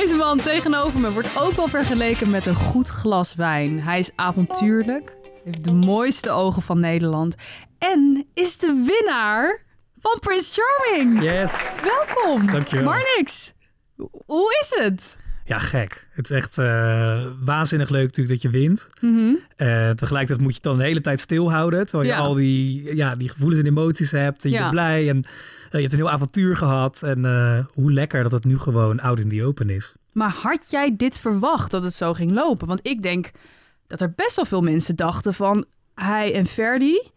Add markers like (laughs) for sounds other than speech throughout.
Deze man tegenover me wordt ook wel vergeleken met een goed glas wijn. Hij is avontuurlijk, heeft de mooiste ogen van Nederland en is de winnaar van Prince Charming. Yes. Welkom. Dankjewel. Marnix, hoe is het? Ja, gek. Het is echt uh, waanzinnig leuk natuurlijk dat je wint. Mm -hmm. uh, tegelijkertijd moet je het dan de hele tijd stilhouden. Terwijl je Ja. al die, ja, die gevoelens en emoties hebt. En je Ja. bent blij. En je hebt een heel avontuur gehad. En eh, hoe lekker dat het nu gewoon out in the open is. Maar had jij dit verwacht dat het zo ging lopen? Want ik denk dat er best wel veel mensen dachten van hij en Ferdi.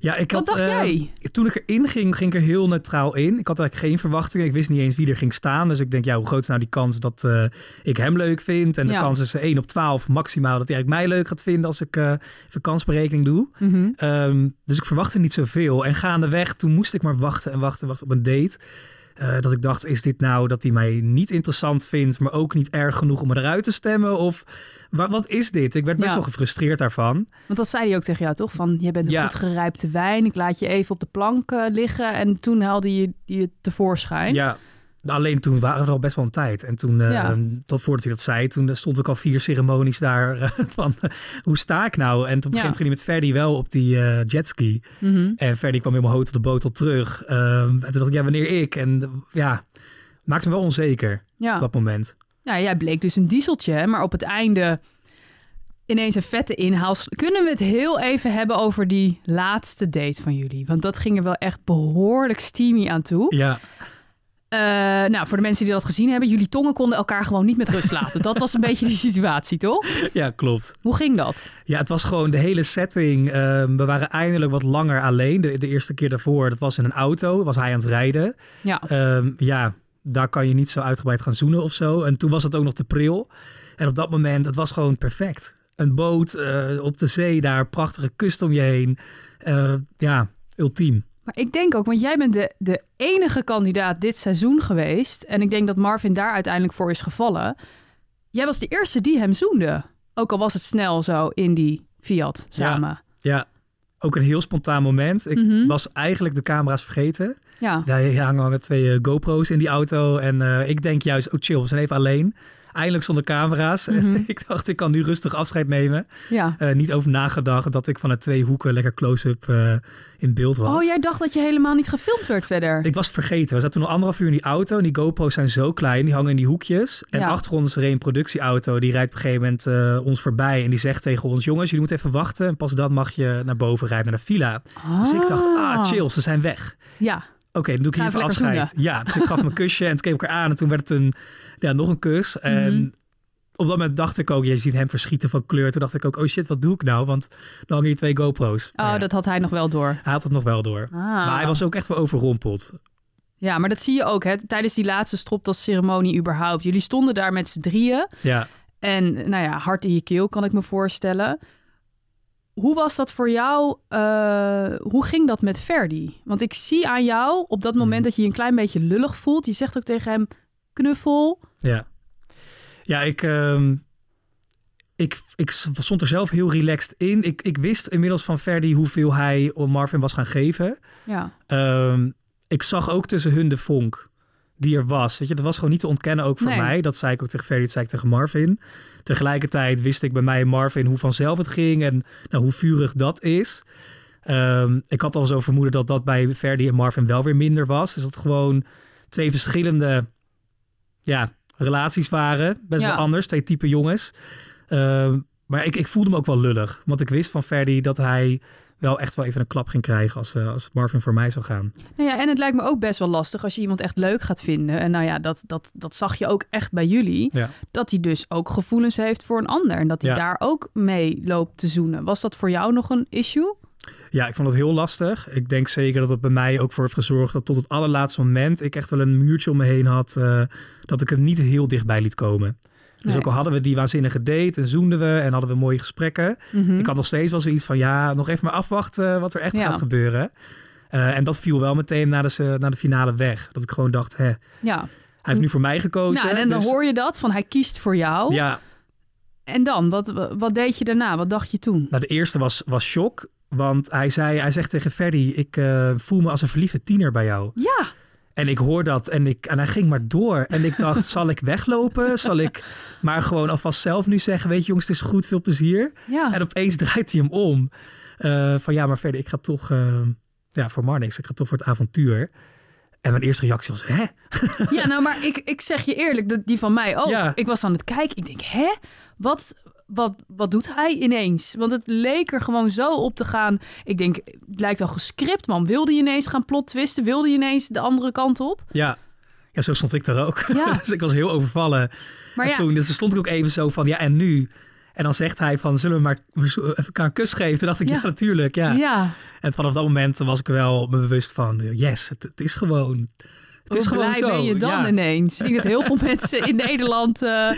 Ja, ik Wat had, dacht eh, jij? Toen ik erin ging, ging ik er heel neutraal in. Ik had eigenlijk geen verwachtingen. Ik wist niet eens wie er ging staan. Dus ik denk, ja, hoe groot is nou die kans dat eh, ik hem leuk vind? En de kans is 1 op 12 maximaal dat hij eigenlijk mij leuk gaat vinden als ik eh even kansberekening doe. Mhm. Ehm, dus ik verwachtte niet zoveel. En gaandeweg, toen moest ik maar wachten en wachten en wachten op een date. Eh, dat ik dacht, is dit nou dat hij mij niet interessant vindt, maar ook niet erg genoeg om me eruit te stemmen? Of wa- wat is dit? Ik werd best Ja. wel gefrustreerd daarvan. Want dat zei hij ook tegen jou, toch? Van, jij bent een Ja. goed gerijpte wijn. Ik laat je even op de plank liggen. En toen haalde je je tevoorschijn. Ja, alleen toen waren we al best wel een tijd. En toen, eh, Ja. tot voordat hij dat zei, toen stond ik al vier ceremonies daar eh, (laughs) van, eh, hoe sta ik nou? En toen Ja. begint ging hij met Ferdi wel op die eh, jetski. Mhm. En Ferdi kwam helemaal hoog op de boot al terug. Ehm, en toen dacht ik, ja, wanneer ik? En eh, ja, maakte me wel onzeker ja. op dat moment. Ja, jij bleek dus een dieseltje, maar op het einde ineens een vette inhaal. Kunnen we het heel even hebben over die laatste date van jullie? Want dat ging er wel echt behoorlijk steamy aan toe. Ja, Eh, nou, voor de mensen die dat gezien hebben, jullie tongen konden elkaar gewoon niet met rust (laughs) laten. Dat was een beetje die situatie, toch? ja, klopt. Hoe ging dat? Ja, het was gewoon de hele setting. Ehm, we waren eindelijk wat langer alleen. De, de eerste keer daarvoor, dat was in een auto. Was hij aan het rijden. Ja, Ehm, ja, daar kan je niet zo uitgebreid gaan zoenen of zo. En toen was het ook nog te pril. En op dat moment, het was gewoon perfect. Een boot eh, op de zee daar, prachtige kust om je heen. Eh, ja, ultiem. Maar ik denk ook, want jij bent de, de enige kandidaat dit seizoen geweest. En ik denk dat Marvin daar uiteindelijk voor is gevallen. Jij was de eerste die hem zoende. Ook al was het snel zo in die Fiat samen. Ja, ook een heel spontaan moment. Ik Mhm. was eigenlijk de camera's vergeten. Ja. Daar hangen twee eh, GoPro's in die auto. En eh, ik denk juist, oh chill, we zijn even alleen. Eindelijk zonder camera's. Mhm. (laughs) Ik dacht, ik kan nu rustig afscheid nemen. ja. Eh, niet over nagedacht dat ik vanuit twee hoeken lekker close-up eh, in beeld was. Oh, jij dacht dat je helemaal niet gefilmd werd verder. Ik was vergeten. We zaten nog anderhalf uur in die auto. En die GoPro's zijn zo klein. Die hangen in die hoekjes. En Ja. achter ons reed een productieauto. Die rijdt op een gegeven moment eh, ons voorbij. En die zegt tegen ons... Jongens, jullie moeten even wachten. En pas dan mag je naar boven rijden naar de villa. Dus ik dacht, ah chill, ze zijn weg. Ja, Oké, dan doe ik hier even afscheid. Ja, dus ik gaf hem een (laughs) kusje en het keek elkaar aan. En toen werd het een, ja, nog een kus. En Mhm. op dat moment dacht ik ook, je ziet hem verschieten van kleur. Toen dacht ik ook, oh shit, wat doe ik nou? Want dan hangen hier twee GoPro's. oh, ja, dat had hij nog wel door. Hij had het nog wel door. Ah. Maar hij was ook echt wel overrompeld. Ja, maar dat zie je ook hè, tijdens die laatste stropdasceremonie überhaupt. Jullie stonden daar met z'n drieën. Ja, En nou ja, hart in je keel kan ik me voorstellen. Hoe was dat voor jou? eh, hoe ging dat met Ferdi? Want ik zie aan jou op dat moment Mhm. dat je je een klein beetje lullig voelt. Je zegt ook tegen hem knuffel. ja. Ja, ik, ehm, ik, ik stond er zelf heel relaxed in. Ik, ik wist inmiddels van Ferdi hoeveel hij om Marvin was gaan geven. Ja, Ehm, ik zag ook tussen hun de vonk die er was. Weet je, dat was gewoon niet te ontkennen ook voor Nee. mij. Dat zei ik ook tegen Ferdi, dat zei ik tegen Marvin. Tegelijkertijd wist ik bij mij en Marvin hoe vanzelf het ging en nou, hoe vurig dat is. Ehm, ik had al zo vermoeden dat dat bij Ferdi en Marvin wel weer minder was. Dus dat gewoon twee verschillende ja, relaties waren. Best Ja. wel anders, twee type jongens. Ehm, maar ik, ik voelde me ook wel lullig. Want ik wist van Ferdi dat hij wel echt wel even een klap ging krijgen als, eh, als Marvin voor mij zou gaan. nou ja, en het lijkt me ook best wel lastig als je iemand echt leuk gaat vinden. En nou ja, dat, dat, dat zag je ook echt bij jullie. Ja. Dat hij dus ook gevoelens heeft voor een ander. En dat hij Ja. daar ook mee loopt te zoenen. Was dat voor jou nog een issue? Ja, ik vond het heel lastig. Ik denk zeker dat het bij mij ook voor heeft gezorgd dat tot het allerlaatste moment ik echt wel een muurtje om me heen had. eh, dat ik hem niet heel dichtbij liet komen. Dus Nee. ook al hadden we die waanzinnige date en zoenden we en hadden we mooie gesprekken. Mhm. Ik had nog steeds wel zoiets van ja, nog even maar afwachten wat er echt Ja. gaat gebeuren. Eh, en dat viel wel meteen na de, na de finale weg. Dat ik gewoon dacht, hè, hij Ja, heeft nu voor mij gekozen. nou, en dan dus- hoor je dat van hij kiest voor jou. Ja, En dan, wat, wat deed je daarna? Wat dacht je toen? nou de eerste was, was shock. Want hij, zei, hij zegt tegen Ferdy, ik eh, voel me als een verliefde tiener bij jou. Ja, En ik hoor dat en, ik, en hij ging maar door. En ik dacht, (laughs) zal ik weglopen? Zal ik maar gewoon alvast zelf nu zeggen... weet je jongens, het is goed, veel plezier. Ja. En opeens (laughs) draait hij hem om. Eh, van ja, maar verder, ik ga toch... eh, ja, voor Marnix, ik ga toch voor het avontuur. En mijn eerste reactie was, hè? Ja, nou, maar ik, ik zeg je eerlijk, die van mij ook. Ja. Ik was aan het kijken. Ik denk, hè? Wat, wat, wat doet hij ineens? Want het leek er gewoon zo op te gaan. Ik denk, het lijkt wel gescript, man. Wilde je ineens gaan plot twisten? Wilde je ineens de andere kant op? Ja. Ja, zo stond ik er ook. Ja. (laughs) dus ik was heel overvallen. Maar en ja, toen dus stond ik ook even zo van, ja, en nu? En dan zegt hij van, zullen we maar even elkaar een kus geven? Toen dacht ik, ja, Ja. natuurlijk, ja. ja. En vanaf dat moment was ik wel me bewust van, yes, het, het is gewoon... Het is gewoon blij zo. ben je dan ja. ineens? Ik denk dat heel veel (laughs) mensen in Nederland eh,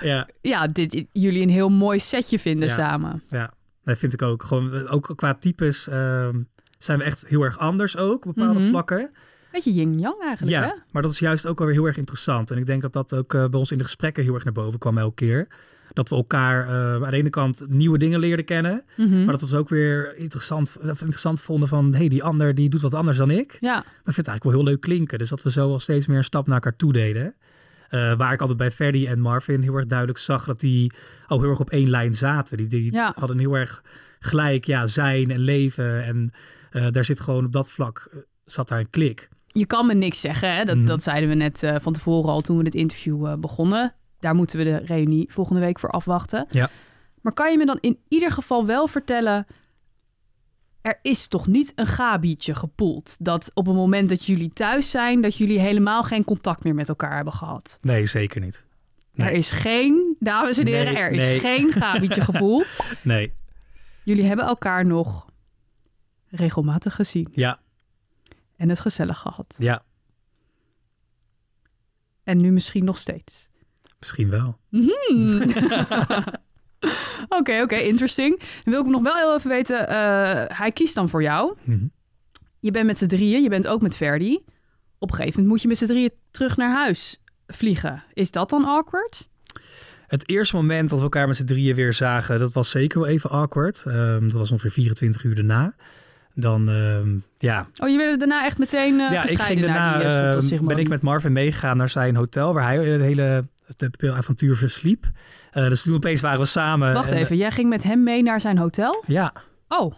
Ja, ja, dit, jullie een heel mooi setje vinden Ja. samen. ja, dat vind ik ook. Gewoon, ook qua types ehm, zijn we echt heel erg anders ook op bepaalde Mhm. vlakken. Beetje yin-yang eigenlijk, Ja, hè? maar dat is juist ook wel weer heel erg interessant. En ik denk dat dat ook eh, bij ons in de gesprekken heel erg naar boven kwam elke keer. Dat we elkaar eh, aan de ene kant nieuwe dingen leerden kennen. Mhm. Maar dat we ook weer interessant, dat we interessant vonden van... hé, hey, die ander die doet wat anders dan ik. Ja, Maar ik vind het eigenlijk wel heel leuk klinken. Dus dat we zo al steeds meer een stap naar elkaar toe deden. Eh, waar ik altijd bij Ferdy en Marvin heel erg duidelijk zag... dat die al heel erg op één lijn zaten. Die, die Ja. hadden heel erg gelijk ja, zijn en leven. En eh, daar zit gewoon op dat vlak... zat daar een klik. je kan me niks zeggen. Hè? Dat, Mhm. dat zeiden we net van tevoren al toen we het interview begonnen. Daar moeten we de reunie volgende week voor afwachten. Ja. Maar kan je me dan in ieder geval wel vertellen... er is toch niet een gabietje gepoeld? Dat op het moment dat jullie thuis zijn... dat jullie helemaal geen contact meer met elkaar hebben gehad? Nee, zeker niet. Nee. Er is geen, dames en heren, Nee, er is nee. geen gabietje (laughs) gepoeld. Nee, Jullie hebben elkaar nog regelmatig gezien ja, en het gezellig gehad. ja, En nu misschien nog steeds. Misschien wel. Hmm. (laughs) Oké, oké, interesting. Dan wil ik nog wel heel even weten, eh, hij kiest dan voor jou. Mhm. Je bent met z'n drieën, je bent ook met Verdi. Op een gegeven moment moet je met z'n drieën terug naar huis vliegen. Is dat dan awkward? Het eerste moment dat we elkaar met z'n drieën weer zagen, dat was zeker wel even awkward. Ehm, dat was ongeveer 24 uur daarna. Dan, ehm, ja, Oh, je werd daarna echt meteen eh ja, ik gescheiden ging naar daarna, die uh, ehm, ben ik met Marvin meegegaan naar zijn hotel, waar hij het hele het avontuur versliep. Eh, dus toen opeens waren we samen. Wacht En, even, jij ging met hem mee naar zijn hotel? ja, Oh,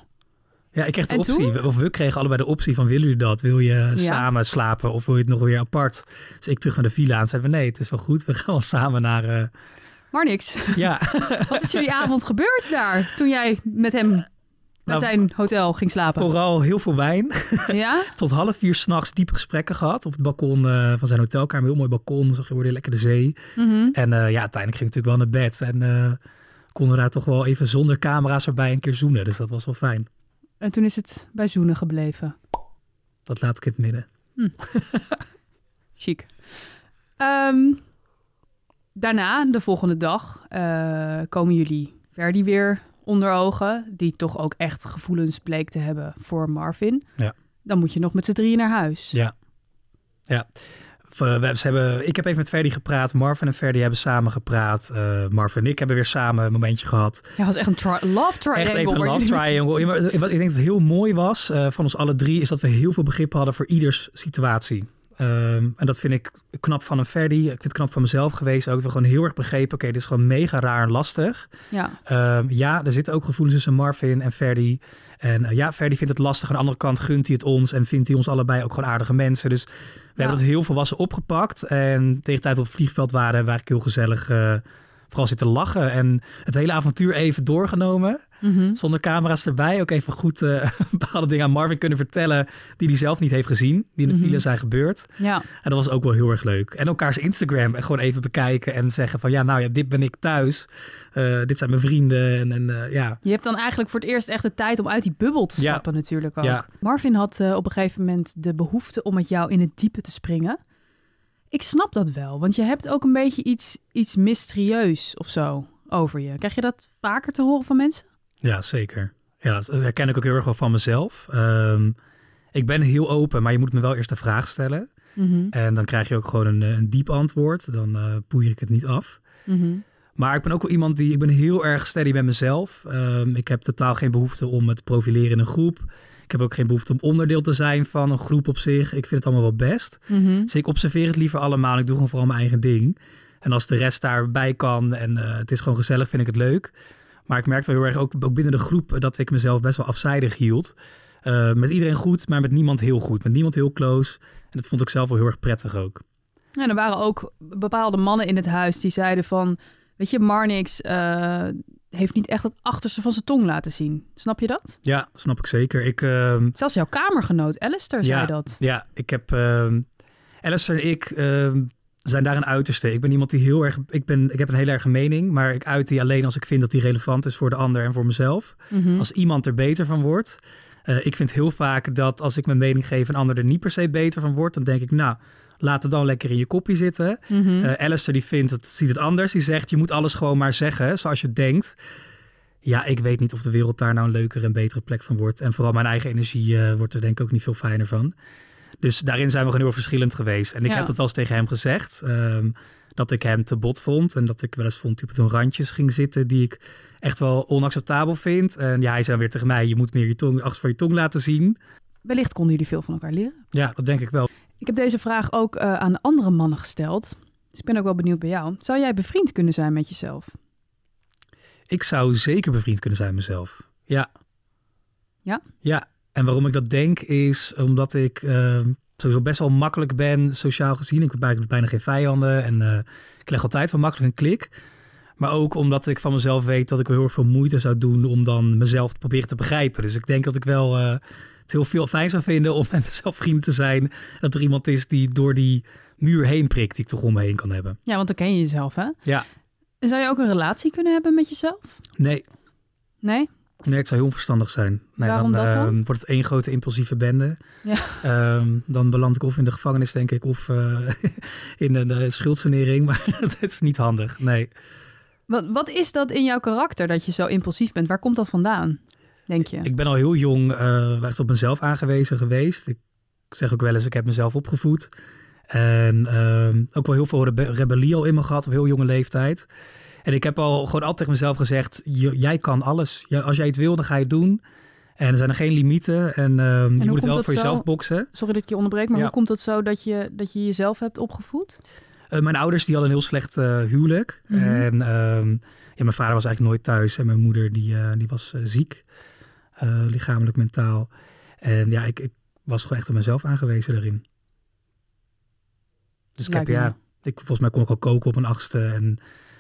ja, ik kreeg de En optie, toen? of we kregen allebei de optie van willen jullie dat? Wil je Ja. samen slapen of wil je het nog weer apart? Dus ik terug naar de villa en zeiden we nee, het is wel goed. We gaan wel samen naar, eh, maar niks. ja, (laughs) Wat is jullie avond gebeurd daar toen jij met hem Nou, zijn hotel ging slapen? vooral heel veel wijn. (laughs) Ja? (laughs) Tot half vier s'nachts diepe gesprekken gehad op het balkon eh, van zijn hotelkamer. Heel mooi balkon, zag je weer lekker de zee. Mhm. En eh, ja, uiteindelijk ging ik natuurlijk wel naar bed. En eh, konden daar toch wel even zonder camera's erbij een keer zoenen. Dus dat was wel fijn. En toen is het bij zoenen gebleven. Dat laat ik in het midden. (laughs) Chic. Ehm, daarna, de volgende dag, komen jullie Verdi weer onder ogen. Die toch ook echt gevoelens bleek te hebben voor Marvin. Ja. Dan moet je nog met z'n drieën naar huis. Ja. Ja. Eh, we, ze hebben, ik heb even met Ferdy gepraat. Marvin en Ferdy hebben samen gepraat. Eh Marvin en ik hebben weer samen een momentje gehad. Ja, het was echt een tri- love triangle. Echt even een love (laughs) triangle. Maar Wat ik denk dat heel mooi was eh, van ons alle drie... is dat we heel veel begrip hadden voor ieders situatie. Ehm, en dat vind ik knap van een Ferdy. Ik vind het knap van mezelf geweest ook. We gewoon heel erg begrepen... oké, dit is gewoon mega raar en lastig. Ja, Ehm, ja, er zitten ook gevoelens tussen Marvin en Ferdy. En eh, ja, Ferdy vindt het lastig. Aan de andere kant gunt hij het ons... en vindt hij ons allebei ook gewoon aardige mensen. Dus we hebben het heel volwassen opgepakt. En tegen de tijd op het vliegveld waren... we eigenlijk heel gezellig... eh, vooral zitten lachen en het hele avontuur even doorgenomen. Mhm. Zonder camera's erbij. Ook even goed eh, (laughs) bepaalde dingen aan Marvin kunnen vertellen die hij zelf niet heeft gezien. Die in de Mhm. file zijn gebeurd. ja. En dat was ook wel heel erg leuk. En elkaars Instagram gewoon even bekijken en zeggen van ja, nou ja, dit ben ik thuis. Eh, dit zijn mijn vrienden. En, en eh, ja, Je hebt dan eigenlijk voor het eerst echt de tijd om uit die bubbel te Ja. stappen natuurlijk ook. Ja. Marvin had op een gegeven moment de behoefte om met jou in het diepe te springen. Ik snap dat wel, want je hebt ook een beetje iets, iets mysterieus of zo over je. Krijg je dat vaker te horen van mensen? Ja, zeker. Ja, dat herken ik ook heel erg wel van mezelf. Ehm, ik ben heel open, maar je moet me wel eerst de vraag stellen. Mhm. En dan krijg je ook gewoon een, eh, een diep antwoord. Dan eh poeier ik het niet af. Mhm. Maar ik ben ook wel iemand die, ik ben heel erg steady bij mezelf. Ehm, ik heb totaal geen behoefte om me te profileren in een groep. Ik heb ook geen behoefte om onderdeel te zijn van een groep op zich. Ik vind het allemaal wel best. Mhm. Dus ik observeer het liever allemaal. Ik doe gewoon vooral mijn eigen ding. En als de rest daarbij kan en eh, het is gewoon gezellig, vind ik het leuk. Maar ik merkte wel heel erg ook, ook binnen de groep dat ik mezelf best wel afzijdig hield. Eh, met iedereen goed, maar met niemand heel goed. Met niemand heel close. En dat vond ik zelf wel heel erg prettig ook. En er waren ook bepaalde mannen in het huis die zeiden van... Weet je, Marnix eh, heeft niet echt het achterste van zijn tong laten zien. Snap je dat? Ja, snap ik zeker. Ik, ehm, Zelfs jouw kamergenoot Alistair zei dat. Ja, ik heb. ehm Alistair en ik ehm, zijn daar een uiterste. Ik ben iemand die heel erg. Ik, ben, ik heb een heel erg mening, maar ik uit die alleen als ik vind dat die relevant is voor de ander en voor mezelf. Mhm. Als iemand er beter van wordt. Eh, ik vind heel vaak dat als ik mijn mening geef, een ander er niet per se beter van wordt. Dan denk ik, nou, laat het dan lekker in je kopje zitten. Eh Alistair die vindt het, ziet het anders. Die zegt, je moet alles gewoon maar zeggen zoals je denkt. Ja, ik weet niet of de wereld daar nou een leukere en betere plek van wordt. En vooral mijn eigen energie eh, wordt er denk ik ook niet veel fijner van. Dus daarin zijn we gewoon heel erg verschillend geweest. En ik Ja. heb dat wel eens tegen hem gezegd. ehm, dat ik hem te bot vond. En dat ik wel eens vond dat hij op een randjes ging zitten die ik echt wel onacceptabel vind. En ja, hij zei weer tegen mij, je moet meer je tong achter van je tong laten zien. Wellicht konden jullie veel van elkaar leren. Ja, dat denk ik wel. Ik heb deze vraag ook eh, aan andere mannen gesteld. Dus ik ben ook wel benieuwd bij jou. Zou jij bevriend kunnen zijn met jezelf? Ik zou zeker bevriend kunnen zijn met mezelf. Ja. Ja? Ja. En waarom ik dat denk is omdat ik eh, sowieso best wel makkelijk ben, sociaal gezien. Ik heb bijna geen vijanden en eh, ik leg altijd wel makkelijk een klik. Maar ook omdat ik van mezelf weet dat ik wel heel veel moeite zou doen om dan mezelf te proberen te begrijpen. Dus ik denk dat ik wel eh, het heel veel fijn zou vinden om (laughs) met mezelf vriend te zijn. Dat er iemand is die door die muur heen prikt die ik toch om me heen kan hebben. Ja, want dan ken je jezelf, hè? Ja. En zou je ook een relatie kunnen hebben met jezelf? Nee, Nee? Nee, het zou heel onverstandig zijn. Nee, Waarom dan, dat dan? eh, wordt het één grote impulsieve bende. Ja. Ehm, dan beland ik of in de gevangenis, denk ik, of eh, (laughs) in een schuldsanering. Maar (laughs) het is niet handig, nee. Wat, wat is dat in jouw karakter dat je zo impulsief bent? Waar komt dat vandaan, denk je? Ik ben al heel jong eh, echt op mezelf aangewezen geweest. Ik zeg ook wel eens, ik heb mezelf opgevoed. En ehm, ook wel heel veel rebe- rebellie al in me gehad op heel jonge leeftijd. En ik heb al gewoon altijd tegen mezelf gezegd, "J- jij kan alles. Als jij het wil, dan ga je het doen. En er zijn er geen limieten. En, ehm, je moet het wel voor zo? jezelf boksen. Sorry dat ik je onderbreek, maar Ja. hoe komt het zo dat je, dat je jezelf hebt opgevoed? Eh, mijn ouders die hadden een heel slecht eh, huwelijk. Mhm. En ehm, ja, mijn vader was eigenlijk nooit thuis. En mijn moeder die, eh, die was ziek. lichamelijk, mentaal. En ja, ik, ik was gewoon echt op mezelf aangewezen daarin. Dus ik heb, me. ja, ik, volgens mij kon ik al koken op een achtste. En,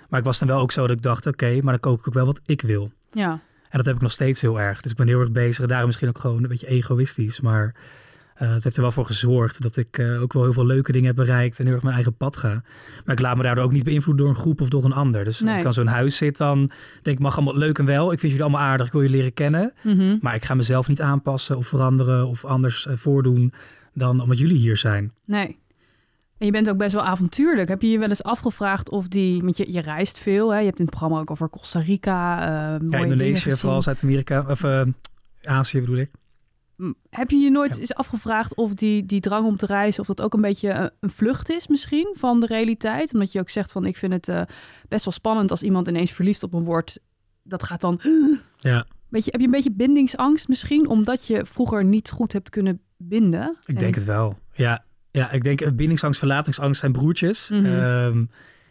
maar ik was dan wel ook zo dat ik dacht, oké, maar dan kook ik ook wel wat ik wil. Ja. En dat heb ik nog steeds heel erg. Dus ik ben heel erg bezig. Daarom misschien ook gewoon een beetje egoïstisch. Maar eh, het heeft er wel voor gezorgd dat ik eh, ook wel heel veel leuke dingen heb bereikt. En heel erg mijn eigen pad ga. Maar ik laat me daardoor ook niet beïnvloeden door een groep of door een ander. Dus als ik aan zo'n huis zit, dan denk ik, mag allemaal leuk en wel. Ik vind jullie allemaal aardig. Ik wil je leren kennen. Mhm. Maar ik ga mezelf niet aanpassen of veranderen of anders eh, voordoen dan omdat jullie hier zijn. Nee. En je bent ook best wel avontuurlijk. Heb je je wel eens afgevraagd of die... Want je, je reist veel, hè? Je hebt in het programma ook over Costa Rica. eh mooie Ja, Indonesië, vooral Zuid-Amerika. Of eh, Azië bedoel ik. M, Heb je je nooit Ja. eens afgevraagd of die, die drang om te reizen... of dat ook een beetje een, een vlucht is misschien van de realiteit? Omdat je ook zegt van... ik vind het eh, best wel spannend als iemand ineens verliefd op me wordt. Dat gaat dan... (gasps) Ja. Weet je, heb je een beetje bindingsangst misschien... omdat je vroeger niet goed hebt kunnen binden? Ik En- denk het wel. Ja, ja ik denk eh, bindingsangst, verlatingsangst zijn broertjes. Mhm. Ehm,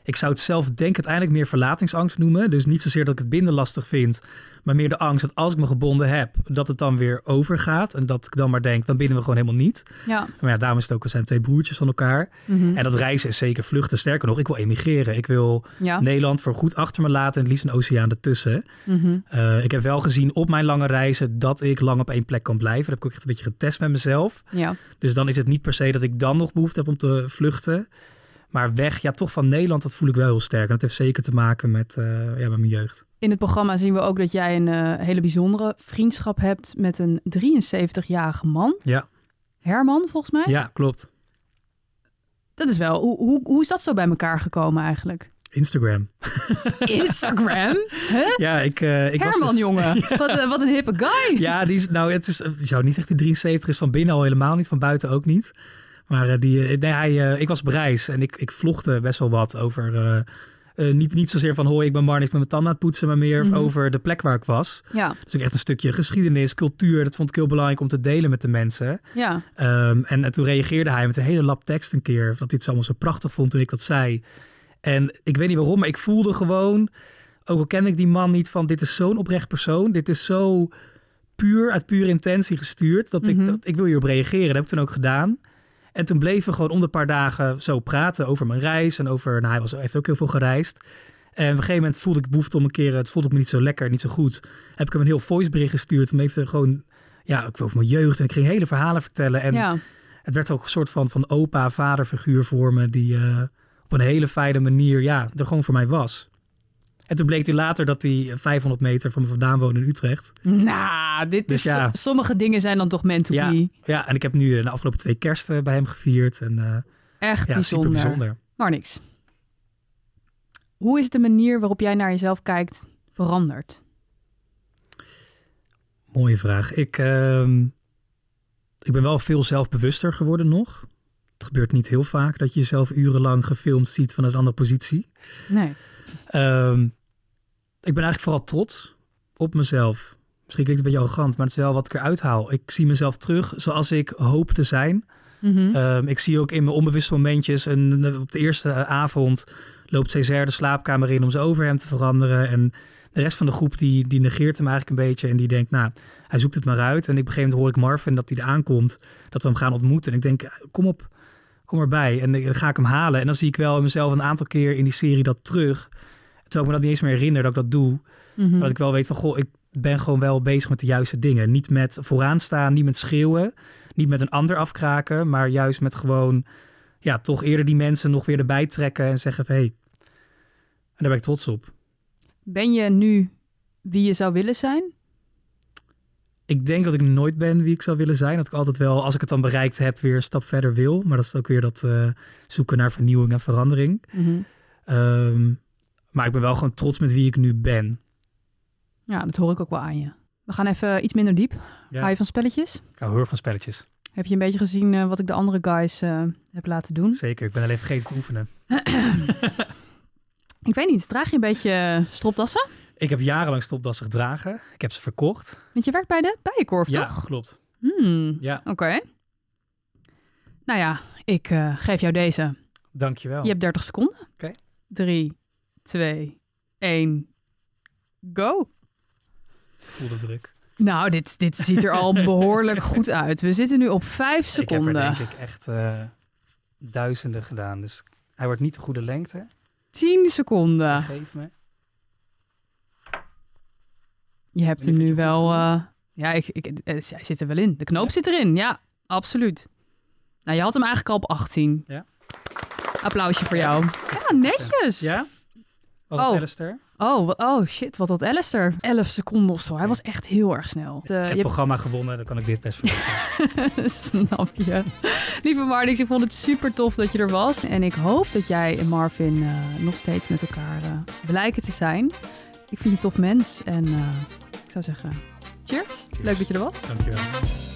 ik zou het zelf denk ik uiteindelijk meer verlatingsangst noemen. Dus niet zozeer dat ik het binden lastig vind, maar meer de angst dat als ik me gebonden heb, dat het dan weer overgaat. En dat ik dan maar denk, dan binden we gewoon helemaal niet. Ja. Maar ja, daarom is het ook, we zijn twee broertjes van elkaar. Mhm. En dat reizen is zeker vluchten. Sterker nog, ik wil emigreren. Ik wil ja. Nederland voor goed achter me laten en het liefst een oceaan ertussen. Mhm. Eh, ik heb wel gezien op mijn lange reizen dat ik lang op één plek kan blijven. Dat heb ik ook echt een beetje getest met mezelf. ja. Dus dan is het niet per se dat ik dan nog behoefte heb om te vluchten. Maar weg, ja, toch van Nederland, dat voel ik wel heel sterk. En dat heeft zeker te maken met, eh, ja, met mijn jeugd. In het programma zien we ook dat jij een eh, hele bijzondere vriendschap hebt met een 73-jarige man. Ja. Herman, volgens mij. Ja, klopt. Dat is wel. Hoe, hoe, hoe is dat zo bij elkaar gekomen eigenlijk? Instagram. (laughs) (laughs) Instagram? Huh? Ja, ik, eh, ik was Herman, dus- jongen. (laughs) Wat, wat een hippe guy. Ja, die is, nou, het is, zou niet echt die 73 is van binnen al helemaal niet, van buiten ook niet. Maar eh, die, eh, nee, hij, eh, ik was op reis en ik, ik vlogde best wel wat over niet, niet zozeer van hoi, ik ben Marnix met mijn tanden aan het poetsen, maar meer Mhm. over de plek waar ik was. Ja, Dus ik echt een stukje geschiedenis, cultuur, dat vond ik heel belangrijk om te delen met de mensen. ja. Ehm, en, en toen reageerde hij met een hele lap tekst een keer, dat hij het allemaal zo prachtig vond toen ik dat zei. En ik weet niet waarom, maar ik voelde gewoon, ook al ken ik die man niet, van dit is zo'n oprecht persoon, dit is zo puur, uit pure intentie gestuurd, dat, Mhm. ik, dat ik wil hierop reageren. Dat heb ik toen ook gedaan. En toen bleven we gewoon om de paar dagen zo praten over mijn reis en over, nou hij was, heeft ook heel veel gereisd. En op een gegeven moment voelde ik behoefte om een keer, het voelde ik me niet zo lekker, niet zo goed. Heb ik hem een heel voicebericht gestuurd om even gewoon, ja, ook over mijn jeugd. En ik ging hele verhalen vertellen. En ja. het werd ook een soort van, van opa, vaderfiguur voor me, die eh, op een hele fijne manier, ja, er gewoon voor mij was. En toen bleek hij later dat hij 500 meter van me vandaan woonde in Utrecht. Nou, dit Dus is, ja. sommige dingen zijn dan toch meant to Ja. be. Ja, en ik heb nu eh, de afgelopen twee kersten bij hem gevierd. En eh, Echt ja, bijzonder. super bijzonder. Maar niks. Hoe is de manier waarop jij naar jezelf kijkt veranderd? Mooie vraag. Ik, ehm, ik ben wel veel zelfbewuster geworden nog. Het gebeurt niet heel vaak dat je jezelf urenlang gefilmd ziet vanuit een andere positie. Nee. Ehm, ik ben eigenlijk vooral trots op mezelf. Misschien klinkt het een beetje arrogant, maar het is wel wat ik eruit haal. Ik zie mezelf terug zoals ik hoop te zijn. Mhm. Ehm, ik zie ook in mijn onbewuste momentjes. En op de eerste avond loopt Césaire de slaapkamer in om zijn overhemd te veranderen. En de rest van de groep die, die negeert hem eigenlijk een beetje. En die denkt, nou, hij zoekt het maar uit. En op een gegeven moment hoor ik Marvin dat hij eraan komt. Dat we hem gaan ontmoeten. En ik denk, kom op, kom erbij. En dan ga ik hem halen. En dan zie ik wel mezelf een aantal keer in die serie dat terug. Terwijl ik me dat niet eens meer herinner dat ik dat doe. Mhm. Maar dat ik wel weet van, goh, ik ben gewoon wel bezig met de juiste dingen. Niet met vooraan staan, niet met schreeuwen, niet met een ander afkraken, maar juist met gewoon, ja, toch eerder die mensen nog weer erbij trekken en zeggen van, hé, hey, en daar ben ik trots op. Ben je nu wie je zou willen zijn? Ik denk dat ik nooit ben wie ik zou willen zijn. Dat ik altijd wel, als ik het dan bereikt heb, weer een stap verder wil. Maar dat is ook weer dat eh, zoeken naar vernieuwing en verandering. Mhm. Ehm, maar ik ben wel gewoon trots met wie ik nu ben. Ja, dat hoor ik ook wel aan je. We gaan even iets minder diep. Ja. Hou je van spelletjes? Ik hou heel van spelletjes. Heb je een beetje gezien eh, wat ik de andere guys eh, heb laten doen? Zeker, ik ben alleen vergeten te oefenen. (clears throat) Ik weet niet, draag je een beetje stropdassen? Ik heb jarenlang stopdassen gedragen. Ik heb ze verkocht. Want je werkt bij de bijenkorf, ja, toch? klopt. Hmm, Ja, Oké. Nou ja, ik eh, geef jou deze. dankjewel. Je hebt 30 seconden. Oké. 3, 2, 1, go. Ik voel de druk. Nou, dit, dit ziet er al behoorlijk (laughs) goed uit. We zitten nu op 5 seconden. Ik heb er denk ik echt eh, duizenden gedaan. Dus hij wordt niet de goede lengte. 10 seconden. Geef me. Je hebt hem nu wel... eh, ja, ik, ik, eh, hij zit er wel in. De knoop Ja? zit erin, ja. Absoluut. Nou, je had hem eigenlijk al op 18. Ja. Applausje voor jou. Ja, netjes. Ja? Wat oh. Alistair? Oh, oh shit, wat had Alistair? 11 seconden of zo. Hij was echt heel erg snel. De, ik heb je het programma gewonnen, dan kan ik dit best verliezen. (laughs) Snap je. Lieve Marnix, ik vond het super tof dat je er was. En ik hoop dat jij en Marvin eh, nog steeds met elkaar eh, blijken te zijn. Ik vind je een tof mens. En eh, ik zou zeggen, cheers. Cheers. Leuk dat je er was. Dankjewel.